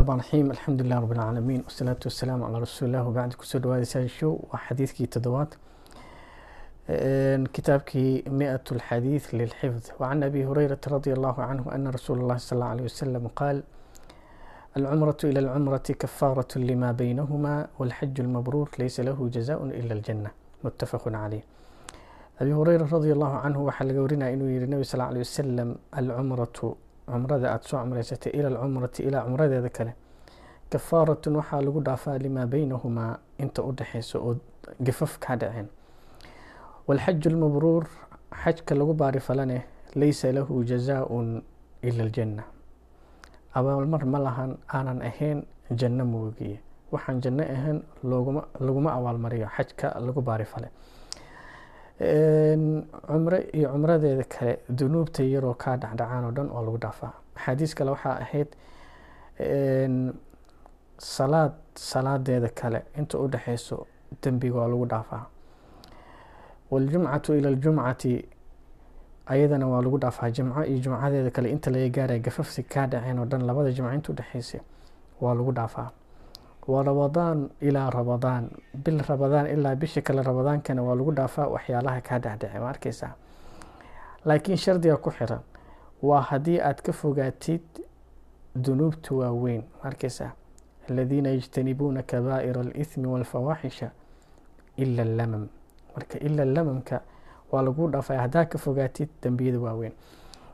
raxmaan raxiim alxamdulilah rab alcaalamiin wasalaatu wasalaamu calaa rasuulilah wabacdi kusoo dhawaadaysaa show waa xadiidkii toddobaad kitaabkii miat alxadiid lilxifd wacan abi hureyrata radi allahu canhu ana rasuula اllahi sal allahu alيh wasalam qaal alcumratu ila alcumrati kafaaraة lima baynahuma walxaju lmabruur laysa lahu jazaء ila اljana mutafaqu caleyh abi hureyra radi allahu canhu waxaa laga warinaya inuu yihi nabi sal alيh wasalam alcumratu cumrada aada soo cumreysatay ila alcumrati ilaa cumradeeda kale. Kafaaratun waxaa lagu dhaafaa limaa beynahumaa inta u dhexeysa oo gafaf kaa dhaceen. Walxaju lmabruur xajka lagu baarifalane laysa lahu jazaaun ila aljanna. Abaalmar ma lahan aanan ahayn janno moogiye waxaan janno ahayn looguma laguma abaalmariyo xajka lagu baarifale cumre iyo cumradeeda kale dunuubta yaroo kaa dhacdhacaan oo dhan oo lagu dhaafaa. Axaadiis kale waxaa ahayd salaad salaadeeda kale. Inta u dhexeyso dembiga waa lagu dhaafaa. Waljumcatu ila aljumcati ayadana waa lagu dhaafaa. Jimco iyo jumcadeeda kale inta laga gaaraya gafafsi kaa dhaceen oo dhan labada jimco inta udhexeysa waa lagu dhaafaa wa ramadaan ilaa ramadaan. Bil ramadaan ilaa bisha kale ramadaankana waa lagu dhaafaa waxyaalaha kaa dhacdhace ma arkeysaa laakiin shardiga ku xiran. Waa haddii aad ka fogaatid dunuubta waaweyn ma arkeysaa aladiina yajtanibuuna kabaa'ira alithmi walfawaaxisha ila allamam. Marka ila lamamka waa lagu dhaafay haddaa ka fogaatid dembiyada waaweyn.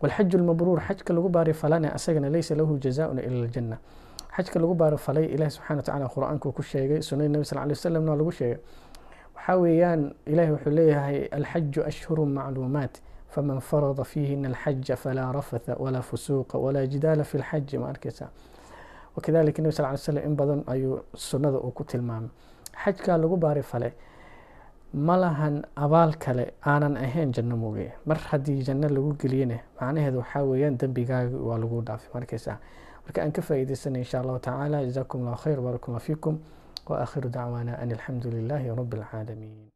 Walxaju lmabruur xajka lagu baari falane asagana laysa lahu jazaaun ila aljanna xajka lagu baari falay ilahi subxana watacala qur'aanku ku sheegay sunada nebi sal ly wasalamna lagu sheegay. Waxaa weeyaan ilahi wuxuu leeyahay alxaju ashhuru macluumaat faman farada fiihina alxaja falaa rafatha walaa fusuuqa walaa jidaala fi lxaji ma arkeysa wakadalika nebi sal ly slam in badan ayuu sunnada uu ku tilmaamay. Xajkaa lagu baari falay ma lahan abaal kale aanan ahayn janno mooge. Mar haddii janno lagu geliyana macnaheedu waxaa weeyaan dembigaaga waa lagu dhaafay. Markeysa marka aan ka faa'iideysanay insha allahu tacaala jazakum allahu khayr baarakum allah fiikum wa aakhiru dacwaana an alxamdu lilaahi rabi alcaalamiin